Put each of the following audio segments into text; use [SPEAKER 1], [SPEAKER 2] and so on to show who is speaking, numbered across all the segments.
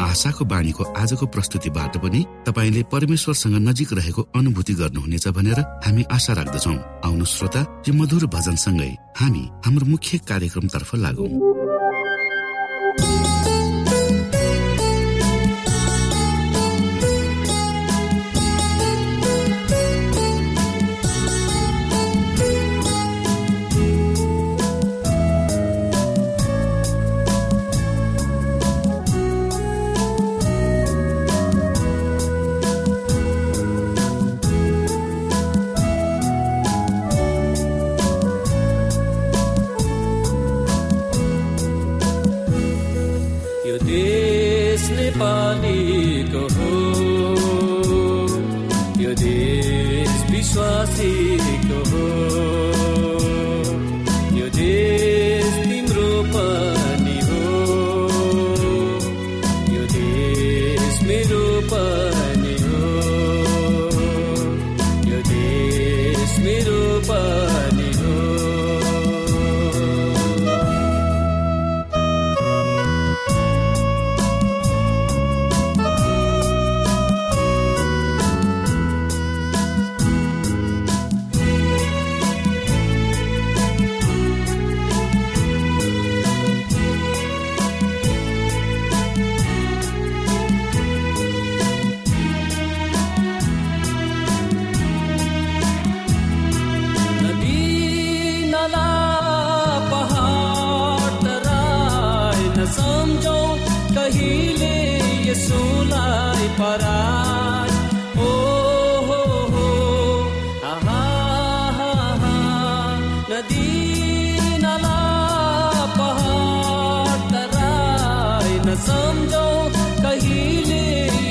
[SPEAKER 1] आशाको बाणीको आजको प्रस्तुतिबाट पनि तपाईँले परमेश्वरसँग नजिक रहेको अनुभूति गर्नुहुनेछ भनेर हामी आशा राख्दछौ। आउनु श्रोता यो मधुर भजनसँगै हामी हाम्रो मुख्य कार्यक्रमतर्फ लागौं।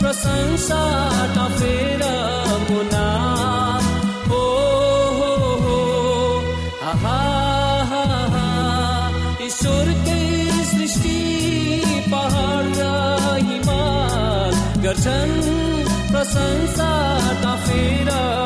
[SPEAKER 2] प्रशंसा टफेर मुना हो हो हो। आहा ईश्वरकै सृष्टि पहाड र हिमाल गर्छन् प्रशंसा
[SPEAKER 1] यीशुसँग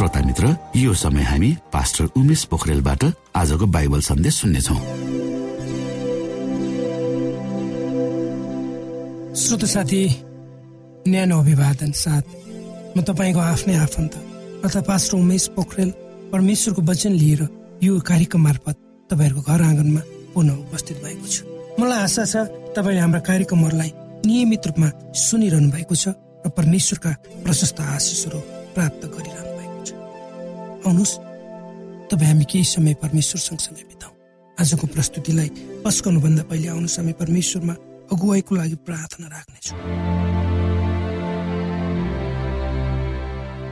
[SPEAKER 3] श्रोता मित्र यो समय हामी पास्टर उमेश पोखरेलबाट आजको बाइबल सन्देश सुन्नेछौ।
[SPEAKER 4] श्रोत साथी न्यानो अभिवादन साथ म तपाईँको आफ्नै आफन्त अर्थात् पास्टर उमेश पोखरेल परमेश्वरको वचन लिएर यो कार्यक्रम मार्फत तपाईँहरूको घर आँगनमा पुनः उपस्थित भएको छु। मलाई आशा छ तपाईँले हाम्रा कार्यक्रमहरूलाई नियमित रूपमा सुनिरहनु भएको छ र परमेश्वरका प्रशस्त आशिषहरू प्राप्त गरिरहनु आउनुहोस्। तपाईँ हामी केही समय परमेश्वर सँगसँगै बिताउँ। आजको प्रस्तुतिलाई पस्कनुभन्दा पहिले आउनुहोस् हामी परमेश्वरमा अगुवाईको लागि प्रार्थना राख्नेछौँ।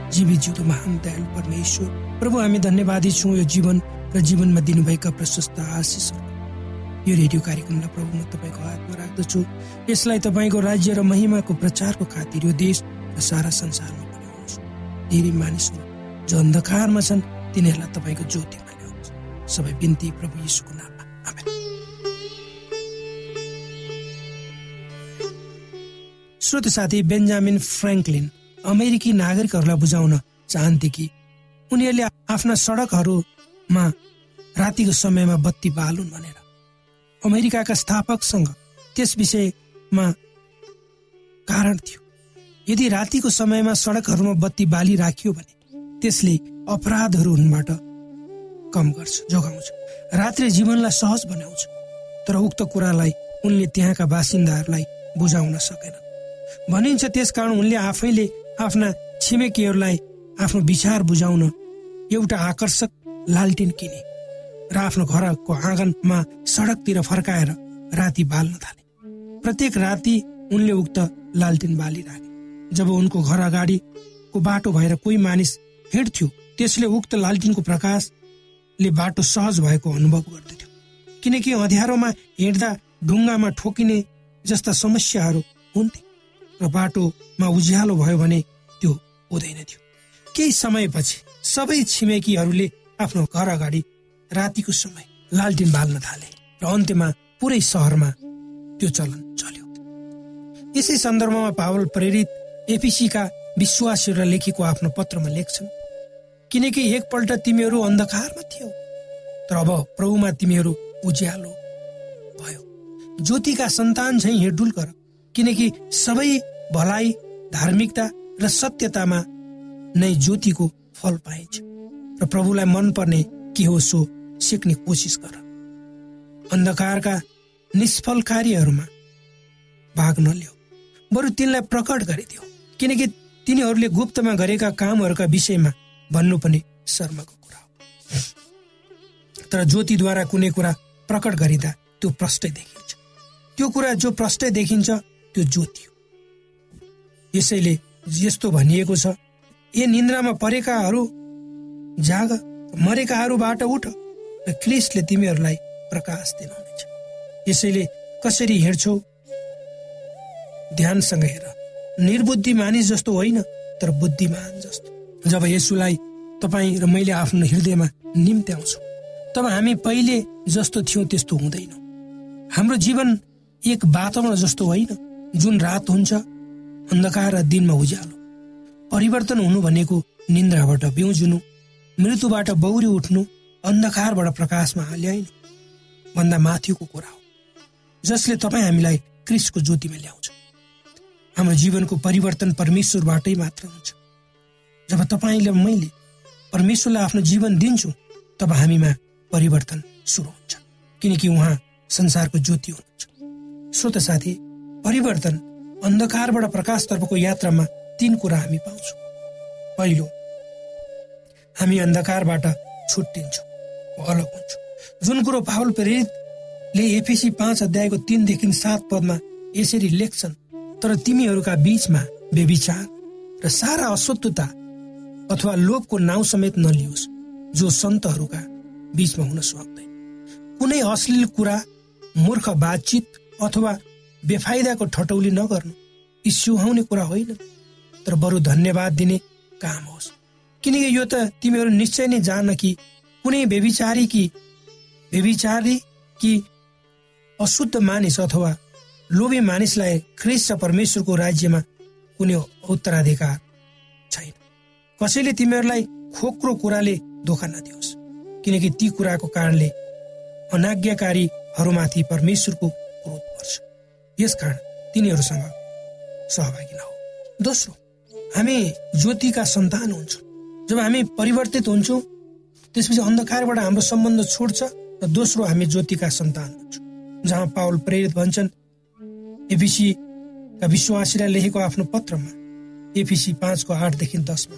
[SPEAKER 4] जीवित जिउँदो महान दयालु परमेश्वर प्रभु हामी धन्यवादी छौँ यो जीवन र जीवनमा दिनुभएका प्रशस्त आशिषहरू। यो रेडियो कार्यक्रमलाई प्रभु म तपाईँको हातमा राख्दछु। यसलाई तपाईँको राज्य र महिमाको प्रचारको खातिर यो देश र सारा संसारमा बनाउनुहोस् धेरै मानिसहरू जो अन्धकारमा छन् तिनीहरूलाई तपाईँको ज्योतिमा ल्याउनुहोस् सबै बिन्ती प्रभु यीशुको नाममा। आमेन। श्रोत साथी बेन्जामिन फ्रेङ्कलिन अमेरिकी नागरिकहरूलाई बुझाउन चाहन्थे कि उनीहरूले आफ्ना सडकहरूमा रातिको समयमा बत्ती बालुन् भनेर। अमेरिकाका स्थापकसँग त्यस विषयमा कारण थियो। यदि रातिको समयमा सडकहरूमा बत्ती बाली राखियो भने त्यसले अपराधहरू हुनबाट कम गर्छ जोगाउँछ। रात्रि जीवनलाई सहज बनाउँछ तर उक्त कुरालाई उनले त्यहाँका बासिन्दाहरूलाई बुझाउन सकेन। भनिन्छ त्यसकारण उनले आफैले आफ्ना छिमेकीहरूलाई आफ्नो विचार बुझाउन एउटा आकर्षक लालटिन किने र आफ्नो घरको आँगनमा सडकतिर फर्काएर राति बाल्न थाले। प्रत्येक राति उनले उक्त लालटिन बाली राखे जब उनको घर अगाडिको बाटो भएर कोही मानिस हिँड्थ्यो त्यसले उक्त लालटिनको प्रकाशले बाटो सहज भएको अनुभव गर्दथ्यो। किनकि अँध्यारोमा हिँड्दा ढुङ्गामा ठोकिने जस्ता समस्याहरू हुन्थे र बाटोमा उज्यालो भयो भने त्यो हुँदैन थियो। केही समयपछि सबै छिमेकीहरूले आफ्नो घर अगाडि रातिको समय लालटिन बाल्न थाले र अन्त्यमा पुरै सहरमा त्यो चलन चल्यो। यसै सन्दर्भमा पावल प्रेरित एपिसीका विश्वासीहरूलाई लेखेको आफ्नो पत्रमा लेख्छन् किनकि एकपल्ट तिमीहरू अन्धकारमा थियौ। तर अब प्रभुमा तिमीहरू उज्यालो भयो। ज्योतिका सन्तान झै हिँडुल गर किनकि सबै भलाइ धार्मिकता र सत्यतामा नै ज्योतिको फल पाइन्छ। र प्रभुलाई मनपर्ने के हो सो सिक्ने कोसिस गर। अन्धकारका निष्फल कार्यहरूमा भाग नल्याऊ बरु तिनलाई प्रकट गरिदियो किनकि तिनीहरूले गुप्तमा गरेका कामहरूका विषयमा भन्नु पनि शर्मको कुरा हो। तर ज्योतिद्वारा कुनै कुरा प्रकट गरिँदा त्यो प्रष्टै देखिन्छ। त्यो कुरा जो प्रष्टै देखिन्छ त्यो ज्योति हो। यसैले यस्तो भनिएको छ ए निन्द्रामा परेकाहरू जाग मरेकाहरूबाट उठ र क्रिसले तिमीहरूलाई प्रकाश दिनुहुनेछ। यसैले कसरी हेर्छौ? ध्यानसँग हेर। निर्बुद्धि मानिस जस्तो होइन तर बुद्धिमान जस्तो। जब यसुलाई तपाईँ र मैले आफ्नो हृदयमा निम्त्याउँछौँ तब हामी पहिले जस्तो थियौँ त्यस्तो हुँदैनौँ। हाम्रो जीवन एक वातावरण जस्तो होइन। जुन रात हुन्छ अन्धकार र दिनमा उज्यालो। परिवर्तन हुनु भनेको निन्द्राबाट बिउजुनु मृत्युबाट बौरी उठ्नु अन्धकारबाट प्रकाशमा ल्याइनु भन्दा माथिको कुरा हो जसले तपाईँ हामीलाई क्रिसको ज्योतिमा ल्याउँछ। हाम्रो जीवनको परिवर्तन परमेश्वरबाटै मात्र हुन्छ। जब तपाईँले मैले परमेश्वरलाई आफ्नो जीवन दिन्छु तब हामीमा परिवर्तन सुरु हुन्छ। किनकि उहाँ संसारको ज्योति हुनुहुन्छ। श्रोत साथी परिवर्तन अन्धकारबाट प्रकाशतर्फको यात्रामा तीन कुरा हामी पाउँछौँ। पहिलो हामी अन्धकारबाट छुट्टिन्छौँ। अलग हुन्छौँ। जुन कुरो पावल प्रेरितले एफिसी पाँच अध्यायको तिनदेखि सात पदमा यसरी लेख्छन् तर तिमीहरूका बीचमा बेविचार र सारा अशुद्धता अथवा लोभको नाउँ समेत नलियोस् जो सन्तहरूका बीचमा हुन सक्दैन। कुनै अश्लील कुरा मूर्ख बातचित अथवा बेफाइदाको ठटौली नगर्नु यी सुहाउने कुरा होइन। तर बरु धन्यवाद दिने काम होस्। किनकि यो त तिमीहरू निश्चय नै जान कि कुनै बेविचारी कि बेविचारी कि अशुद्ध मानिस अथवा लोभी मानिसलाई ख्रिस र परमेश्वरको राज्यमा कुनै उत्तराधिकार छैन। कसैले तिमीहरूलाई खोक्रो कुराले धोका नदियोस्। किनकि ती कुराको कारणले अनाज्ञाकारीहरूमाथि परमेश्वरको क्रोध पर्छ। यसकारण तिनीहरूसँग सहभागी नहो। दोस्रो हामी ज्योतिका सन्तान हुन्छौँ। जब हामी परिवर्तित हुन्छौँ त्यसपछि अन्धकारबाट हाम्रो सम्बन्ध छोड्छ र दोस्रो हामी ज्योतिका सन्तान हुन्छौँ। जहाँ पावल प्रेरित भन्छन् एफिसीका विश्वासीलाई लेखेको आफ्नो पत्रमा एफिसी पाँचको आठदेखि दसमा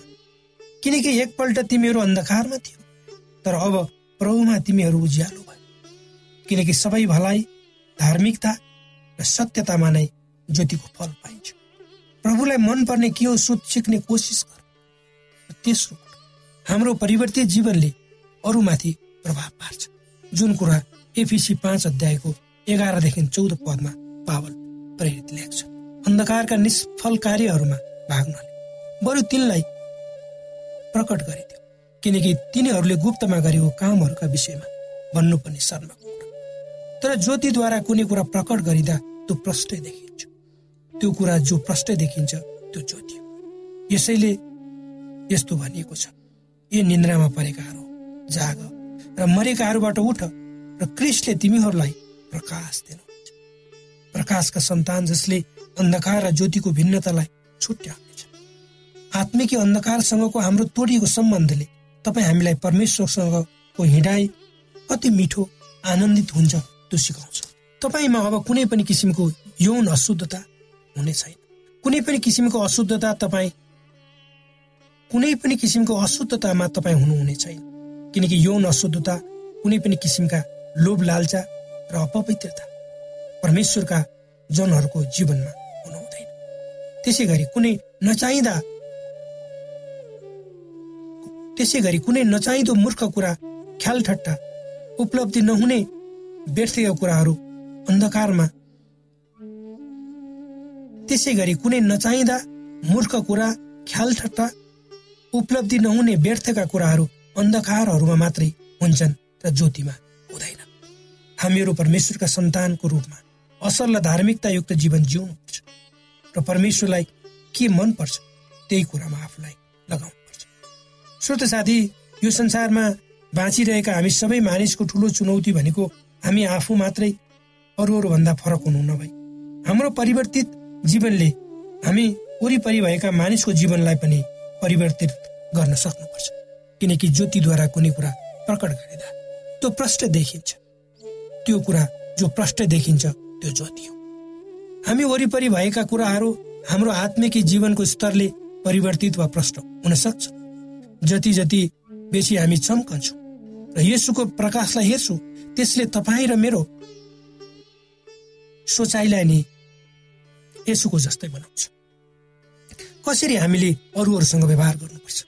[SPEAKER 4] किनकि एकपल्ट तिमीहरू अन्धकारमा थियो। तर अब प्रभुमा तिमीहरू उज्यालो भयो किनकि सबै भलाइ धार्मिकता र सत्यतामा नै ज्योतिको फल पाइन्छ। प्रभुलाई मनपर्ने के हो सोच सिक्ने कोसिस गर। तेस्रो हाम्रो परिवर्तित जीवनले अरूमाथि प्रभाव पार्छ। जुन कुरा एफिसी पाँच अध्यायको एघारदेखि चौध पदमा पावल प्रेरित लेख्छ। अन्धकारका निष्फल कार्यहरूमा भाग नले। बरु तिनलाई प्रकट गरिदियो। किनकि तिनीहरूले गुप्तमा गरेको कामहरूका विषयमा भन्नुपर्ने शर्माको कुरा तर ज्योतिद्वारा कुनै कुरा प्रकट गरिँदा त्यो प्रष्टै देखिन्छ। त्यो कुरा जो प्रष्टै देखिन्छ त्यो ज्योति हो। यसैले यस्तो भनिएको छ। ए निन्द्रामा परेकाहरू जाग र मरेकाहरूबाट उठ र क्रिस्टले तिमीहरूलाई प्रकाश दिनुहुन्छ। प्रकाशका सन्तान जसले अन्धकार र ज्योतिको भिन्नतालाई छुट्याउनेछ आत्मिकी अन्धकारसँगको हाम्रो तोडिएको सम्बन्धले तपाईँ हामीलाई परमेश्वरसँगको हिँडाइ कति मिठो आनन्दित हुन्छ त्यो सिकाउँछ। तपाईँमा अब कुनै पनि किसिमको यौन अशुद्धता हुने छैन। कुनै पनि किसिमको अशुद्धता तपाईँ कुनै पनि किसिमको अशुद्धतामा तपाईँ हुनुहुने छैन। किनकि यौन अशुद्धता कुनै पनि किसिमका लोभ लालचा र अपवित्रता परमेश्वरका जनहरूको जीवनमा हुनु हुँदैन त्यसै गरी कुनै नचाहिँदा त्यसै गरी कुनै नचाहिँदो मूर्ख कुरा ख्याल ठट्टा उपलब्धि नहुने व्यर्थका कुराहरू अन्धकारमा। त्यसै गरी कुनै नचाहिँदा मूर्ख कुरा ख्याल ठट्टा उपलब्धि नहुने व्यर्थका कुराहरू अन्धकारहरूमा मात्रै हुन्छन् र ज्योतिमा हुँदैन। हामीहरू परमेश्वरका सन्तानको रूपमा असल र धार्मिकतायुक्त जीवन जिउनुपर्छ र परमेश्वरलाई के मनपर्छ त्यही कुरामा आफूलाई लगाउनुपर्छ श्रोत साथी यो संसारमा बाँचिरहेका हामी सबै मानिसको ठुलो चुनौती भनेको हामी आफू मात्रै अरू अरूभन्दा फरक हुनु नभई हाम्रो परिवर्तित जीवनले हामी वरिपरि भएका मानिसको जीवनलाई पनि परिवर्तित गर्न सक्नुपर्छ। किनकि ज्योतिद्वारा कुनै कुरा प्रकट गरिँदा त्यो प्रष्ट देखिन्छ। त्यो कुरा जो प्रष्ट देखिन्छ त्यो ज्योति हो। हामी वरिपरि भएका कुराहरू हाम्रो आत्मिक जीवनको स्तरले परिवर्तित वा प्रष्ट हुन सक्छ। जति जति बेसी हामी चम्कन्छौँ र यसुको प्रकाशलाई हेर्छु त्यसले तपाईँ र मेरो सोचाइलाई नि यसुको जस्तै बनाउँछ। कसरी हामीले अरूहरूसँग व्यवहार गर्नुपर्छ?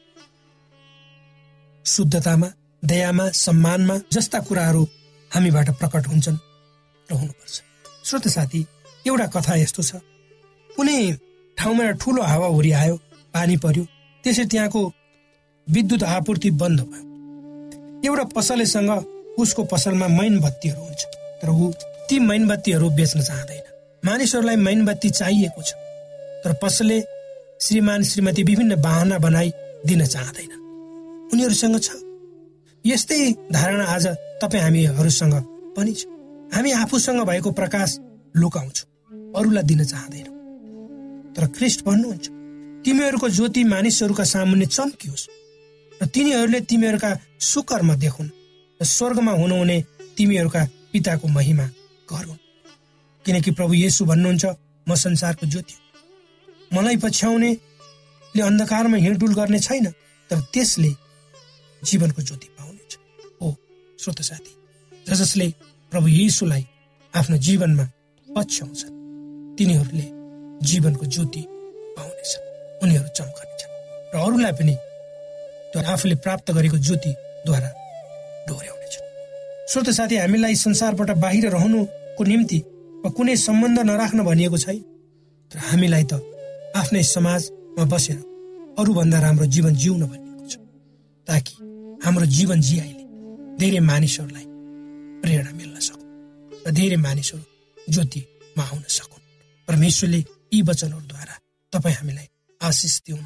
[SPEAKER 4] शुद्धतामा दयामा सम्मानमा जस्ता कुराहरू हामीबाट प्रकट हुन्छन् र हुनुपर्छ। श्रोत साथी एउटा कथा यस्तो छ। कुनै ठाउँमा ठुलो हावाहुरी आयो पानी पर्यो त्यसै त्यहाँको विद्युत आपूर्ति बन्द भयो। एउटा पसलेसँग उसको पसलमा मैनबत्तीहरू हुन्छ। तर ऊ ती मैनबत्तीहरू बेच्न चाहँदैन। मानिसहरूलाई मैनबत्ती चाहिएको छ। तर पसलले श्रीमान श्रीमती विभिन्न बाहना बनाई दिन चाहँदैन। उनीहरूसँग छ। यस्तै धारणा आज तपाईँ हामीहरूसँग पनि छ। हामी आफूसँग भएको प्रकाश लुकाउँछौँ। अरूलाई दिन चाहँदैनौँ। तर क्रिस्ट भन्नुहुन्छ तिमीहरूको ज्योति मानिसहरूका सामुन्ने चम्कियोस् र तिनीहरूले तिमीहरूका सुकर्म देखुन् र स्वर्गमा हुनुहुने तिमीहरूका पिताको महिमा गरून्। किनकि प्रभु येसु भन्नुहुन्छ म संसारको ज्योति मलाई पछ्याउने ले अन्धकारमा हिँडडुल गर्ने छैन तर त्यसले जीवनको ज्योति पाउनेछ। हो श्रोत साथी ज जसले प्रभु यीशुलाई आफ्नो जीवनमा पछ्याउँछन् तिनीहरूले जीवनको ज्योति पाउनेछ उनीहरू चम्कनेछन् र अरूलाई पनि आफूले प्राप्त गरेको ज्योतिद्वारा डोर्याउनेछ। श्रोत साथी हामीलाई संसारबाट बाहिर रहनुको निम्ति वा कुनै सम्बन्ध नराख्न भनिएको छैन तर हामीलाई त आफ्नै समाजमा बसेर अरूभन्दा राम्रो जीवन जिउन भनिएको छ ताकि हाम्रो जीवन जियाइले धेरै मानिसहरूलाई प्रेरणा मिल्न सकुन् र धेरै मानिसहरू ज्योतिमा आउन सकुन्। परमेश्वरले यी वचनहरूद्वारा तपाईँ हामीलाई आशिष दिउन्।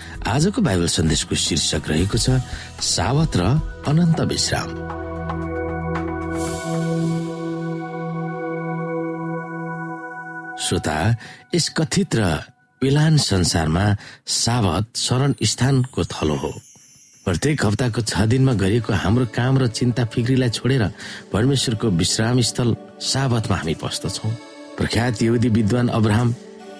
[SPEAKER 5] आजको बाइबल सन्देशको शीर्षक रहेको छ सावत र अनन्त विश्राम। श्रोता यस कथित र पिलान संसारमा सावत शरण स्थानको थलो हो। प्रत्येक हप्ताको छ दिनमा गरिएको हाम्रो काम र चिन्ता फिक्रीलाई छोडेर परमेश्वरको विश्राम स्थल सावतमा हामी पस्दछौँ। प्रख्यात यहुदी विद्वान अब्राहम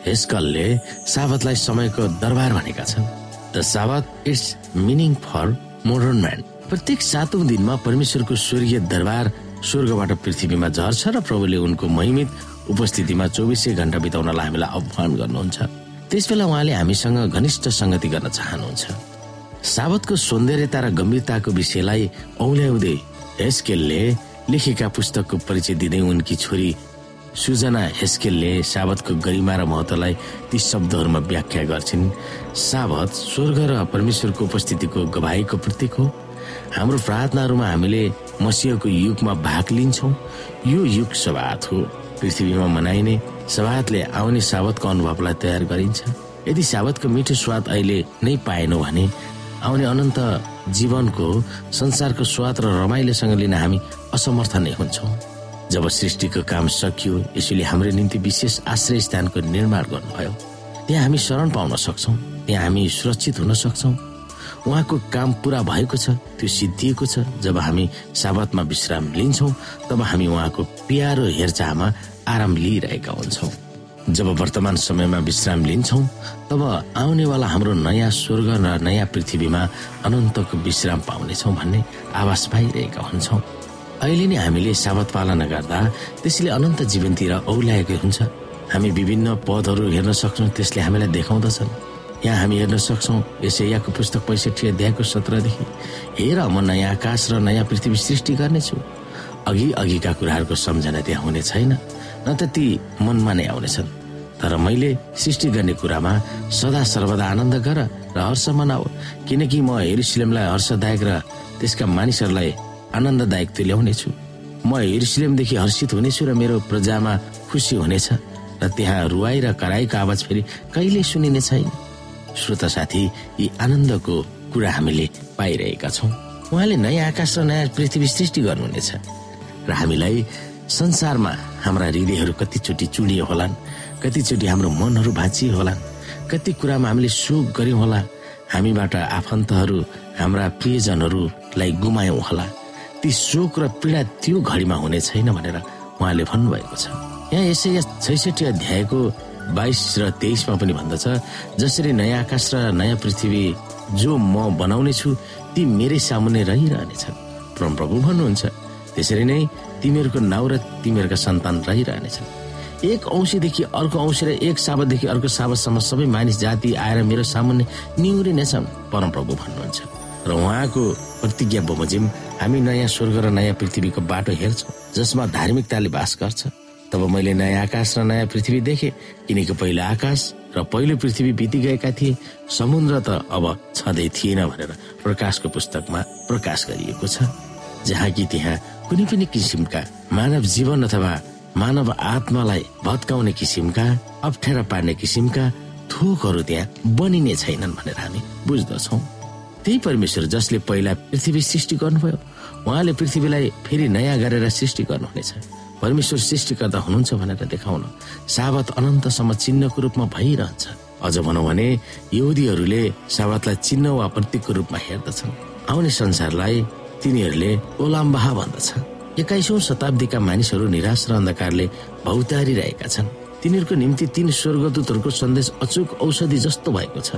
[SPEAKER 5] हेस्कलले सावतलाई समयको दरबार भनेका छन्। The Sabbath its meaning for modern man. प्रत्येक सातौं दिनमा परमेश्वरको स्वर्गीय दरबार स्वर्गबाट पृथ्वीमा झर्छ र प्रभुले उनको महिमित उपस्थितिमा चौबिसै घण्टा बिताउनलाई हामीलाई आह्वान गर्नुहुन्छ। त्यस बेला उहाँले हामीसँग घनिष्ठ संगति गर्न चाहनुहुन्छ। साबतको सौन्दर्यता र गम्भीरताको विषयलाई औल्याउँदै हेस्केलले लेखेका पुस्तकको परिचय दिँदै उनकी छोरी सुजना हेस्केलले साबतको गरिमा र महत्वलाई ती शब्दहरूमा व्याख्या गर्छिन्। साबत स्वर्ग र परमेश्वरको उपस्थितिको गवाईको प्रतीक हो। हाम्रो प्रार्थनाहरूमा हामीले मसिहको युगमा भाग लिन्छौँ। यो युग सवात हो। पृथ्वीमा मनाइने सवातले आउने साबतको अनुभवलाई तयार गरिन्छ। यदि साबतको मिठो स्वाद अहिले नै पाएनौ भने आउने अनन्त जीवनको संसारको स्वाद र रमाइलोसँग लिन हामी असमर्थ नै हुन्छौँ। जब सृष्टिको काम सकियो यसैले हाम्रो निम्ति विशेष आश्रय स्थानको निर्माण गर्नुभयो। त्यहाँ हामी शरण पाउन सक्छौँ त्यहाँ हामी सुरक्षित हुन सक्छौँ। उहाँको काम पुरा भएको छ त्यो सिद्धिएको छ। जब हामी साबतमा विश्राम लिन्छौँ तब हामी उहाँको प्यारो हेरचाहमा आराम लिइरहेका हुन्छौँ। जब वर्तमान समयमा विश्राम लिन्छौँ तब आउनेवाला हाम्रो नयाँ स्वर्ग र नयाँ पृथ्वीमा अनन्तको विश्राम पाउनेछौँ भन्ने आवाज पाइरहेका हुन्छौँ। अहिले नै हामीले साबत पालना गर्दा त्यसले अनन्त जीवनतिर औल्याएकै हुन्छ। हामी विभिन्न पदहरू हेर्न सक्छौँ त्यसले हामीलाई देखाउँदछन्। यहाँ हामी हेर्न सक्छौँ यसैयाको पुस्तक पैँसठी अध्यायको सत्रदेखि हेर म नयाँ आकाश र नयाँ पृथ्वी सृष्टि गर्नेछु। अघि अघिका कुराहरूको सम्झना त्यहाँ हुने छैन न त ती मनमा नै आउनेछन्। तर मैले सृष्टि गर्ने कुरामा सदा सर्वदा आनन्द गर र हर्ष मनाऊ किनकि म हेरुसलेमलाई हर्षदायक र त्यसका मानिसहरूलाई आनन्ददायक तुल्याउनेछु म हेरुसलेमदेखि हर्षित हुनेछु र मेरो प्रजामा खुसी हुनेछ र त्यहाँ रुवाई र कराईको आवाज फेरि कहिल्यै सुनिने छैन। श्रोता साथी यी आनन्दको कुरा हामीले पाइरहेका छौँ। उहाँले नयाँ आकाश र नयाँ पृथ्वी सृष्टि गर्नुहुनेछ र हामीलाई संसारमा हाम्रा हृदयहरू कतिचोटि चुडिए होलान् कतिचोटि हाम्रो मनहरू भाँचिए होलान् कति कुरामा हामीले सुख गर्यौँ होला हामीबाट आफन्तहरू हाम्रा प्रियजनहरूलाई गुमायौँ होला। ती शोक र पीडा त्यो घडीमा हुने छैन भनेर उहाँले भन्नुभएको छ। यहाँ यसै छैसठी अध्यायको बाइस र तेइसमा पनि भन्दछ जसरी नयाँ आकाश र नयाँ पृथ्वी जो म बनाउने छु ती मेरै सामुन्ने रहिरहनेछन्। परमप्रभु भन्नुहुन्छ त्यसरी नै तिमीहरूको नाउँ र तिमीहरूका सन्तान रहिरहनेछन्। एक औँसीदेखि अर्को औँसी र एक साबतदेखि अर्को साबतसम्म सबै मानिस जाति आएर मेरो सामुन्ने निहुरिनेछन् परमप्रभु भन्नुहुन्छ। र उहाँको प्रतिज्ञा बमोजिम हामी नयाँ स्वर्ग र नयाँ पृथ्वीको बाटो हेर्छौँ जसमा धार्मिकताले बास गर्छ। तब मैले नयाँ आकाश र नयाँ पृथ्वी देखे। किनकि पहिलो आकाश र पहिलो पृथ्वी बिति गएका थिए। समुद्र त अब छँदै थिएन भनेर प्रकाशको पुस्तकमा प्रकाश गरिएको छ जहाँ कि त्यहाँ कुनै पनि किसिमका मानव जीवन अथवा मानव आत्मालाई भत्काउने किसिमका अप्ठ्यारा पार्ने किसिमका थोकहरू त्यहाँ बनिने छैनन् भनेर हामी बुझ्दछौ। त्यही परमेश्वर जसले पहिला पृथ्वी सृष्टि गर्नुभयो उहाँले पृथ्वीलाई फेरि नयाँ गरेर सृष्टि गर्नुहुनेछ। परमेश्वर सृष्टिकर्ता हुनुहुन्छ भनेर देखाउन साबत अनन्तसम्म चिन्हको रूपमा भइरहन्छ। अझ भनौँ भने यहुदीहरूले साबतलाई चिन्ह वा प्रतीकको रूपमा हेर्दछन्। आउने संसारलाई तिनीहरूले ओलाम्बाहा भन्दछ एक्काइसौँ शताब्दीका मानिसहरू निराश र अन्धकारले भौतारिरहेका छन्। तिनीहरूको निम्ति तीन स्वर्गदूतहरूको सन्देश अचुक औषधि जस्तो भएको छ।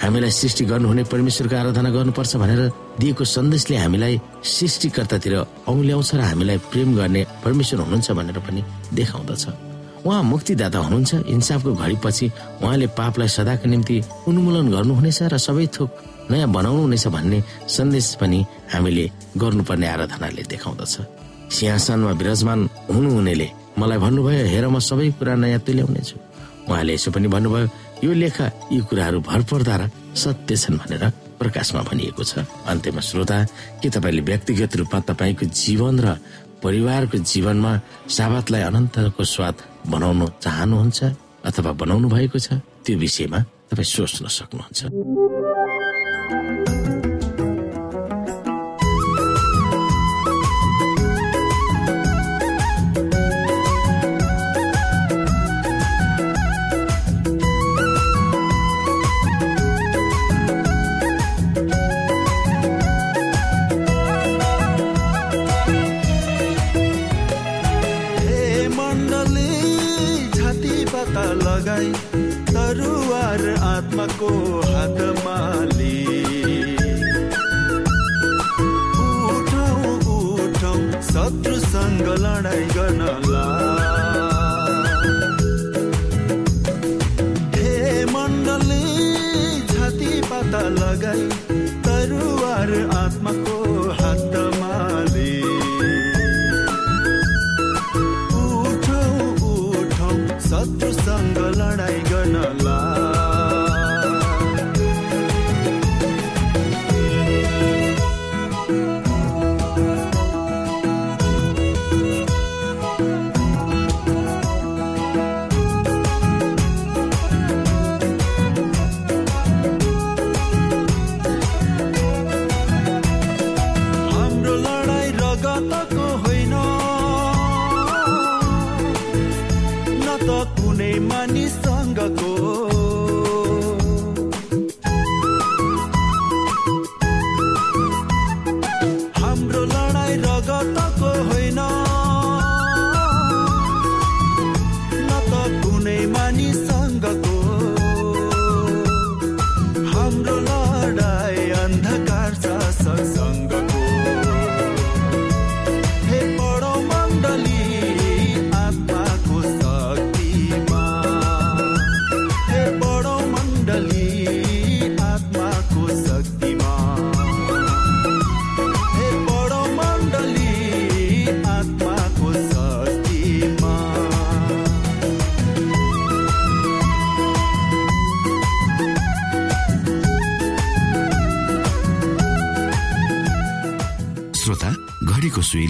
[SPEAKER 5] हामीलाई सृष्टि गर्नुहुने परमेश्वरको आराधना गर्नुपर्छ भनेर दिएको सन्देशले हामीलाई सृष्टिकर्तातिर औल्याउँछ र हामीलाई प्रेम गर्ने परमेश्वर हुनुहुन्छ भनेर पनि देखाउँदछ। उहाँ मुक्तिदाता हुनुहुन्छ। इन्साफको घडीपछि उहाँले पापलाई सदाको निम्ति उन्मूलन गर्नुहुनेछ र सबै थोक नयाँ बनाउनु हुनेछ भन्ने सन्देश पनि हामीले गर्नुपर्ने आराधनाले देखाउँदछ। सिंहासनमा विराजमान हुनुहुनेले मलाई भन्नुभयो हेर म सबै कुरा नयाँ तुल्याउनेछु। उहाँले यसो पनि भन्नुभयो यो लेख यी कुराहरू भरपर्दा र सत्य छन् भनेर प्रकाशमा भनिएको छ। अन्त्यमा श्रोता के तपाईँले व्यक्तिगत रूपमा तपाईँको जीवन र परिवारको जीवनमा साबतलाई अनन्तको स्वाद बनाउन चाहनुहुन्छ अथवा बनाउनु भएको छ? त्यो विषयमा तपाईँ सोच्न सक्नुहुन्छ।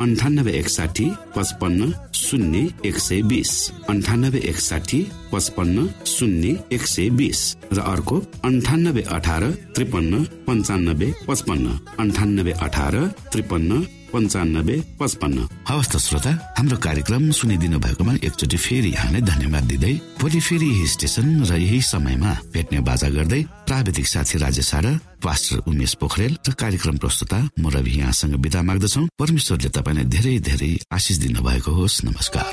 [SPEAKER 3] अन्ठानब्बे एकसाठी पचपन्न शून्य एक सय बिस। अन्ठानब्बे एकसाठी पचपन्न शून्य एक सय बिस। र अर्को अन्ठानब्बे अठार त्रिपन्न पन्चानब्बे पचपन्न। अन्ठानब्बे अठार त्रिपन्न पन्चानब्बे पचपन्न। हवस् त श्रोता हाम्रो कार्यक्रम सुनिदिनु भएकोमा एकचोटि फेरि यहाँलाई धन्यवाद दिँदै भोलि फेरि यही स्टेशन र यही समयमा भेट्ने बाजा गर्दै प्राविधिक साथी राजेश र पास्टर उमेश पोखरेल र कार्यक्रम प्रस्तुता म रवि यहाँसँग विदा माग्दछौ। परमेश्वरले तपाईँलाई धेरै धेरै आशिष दिनुभएको होस्। नमस्कार।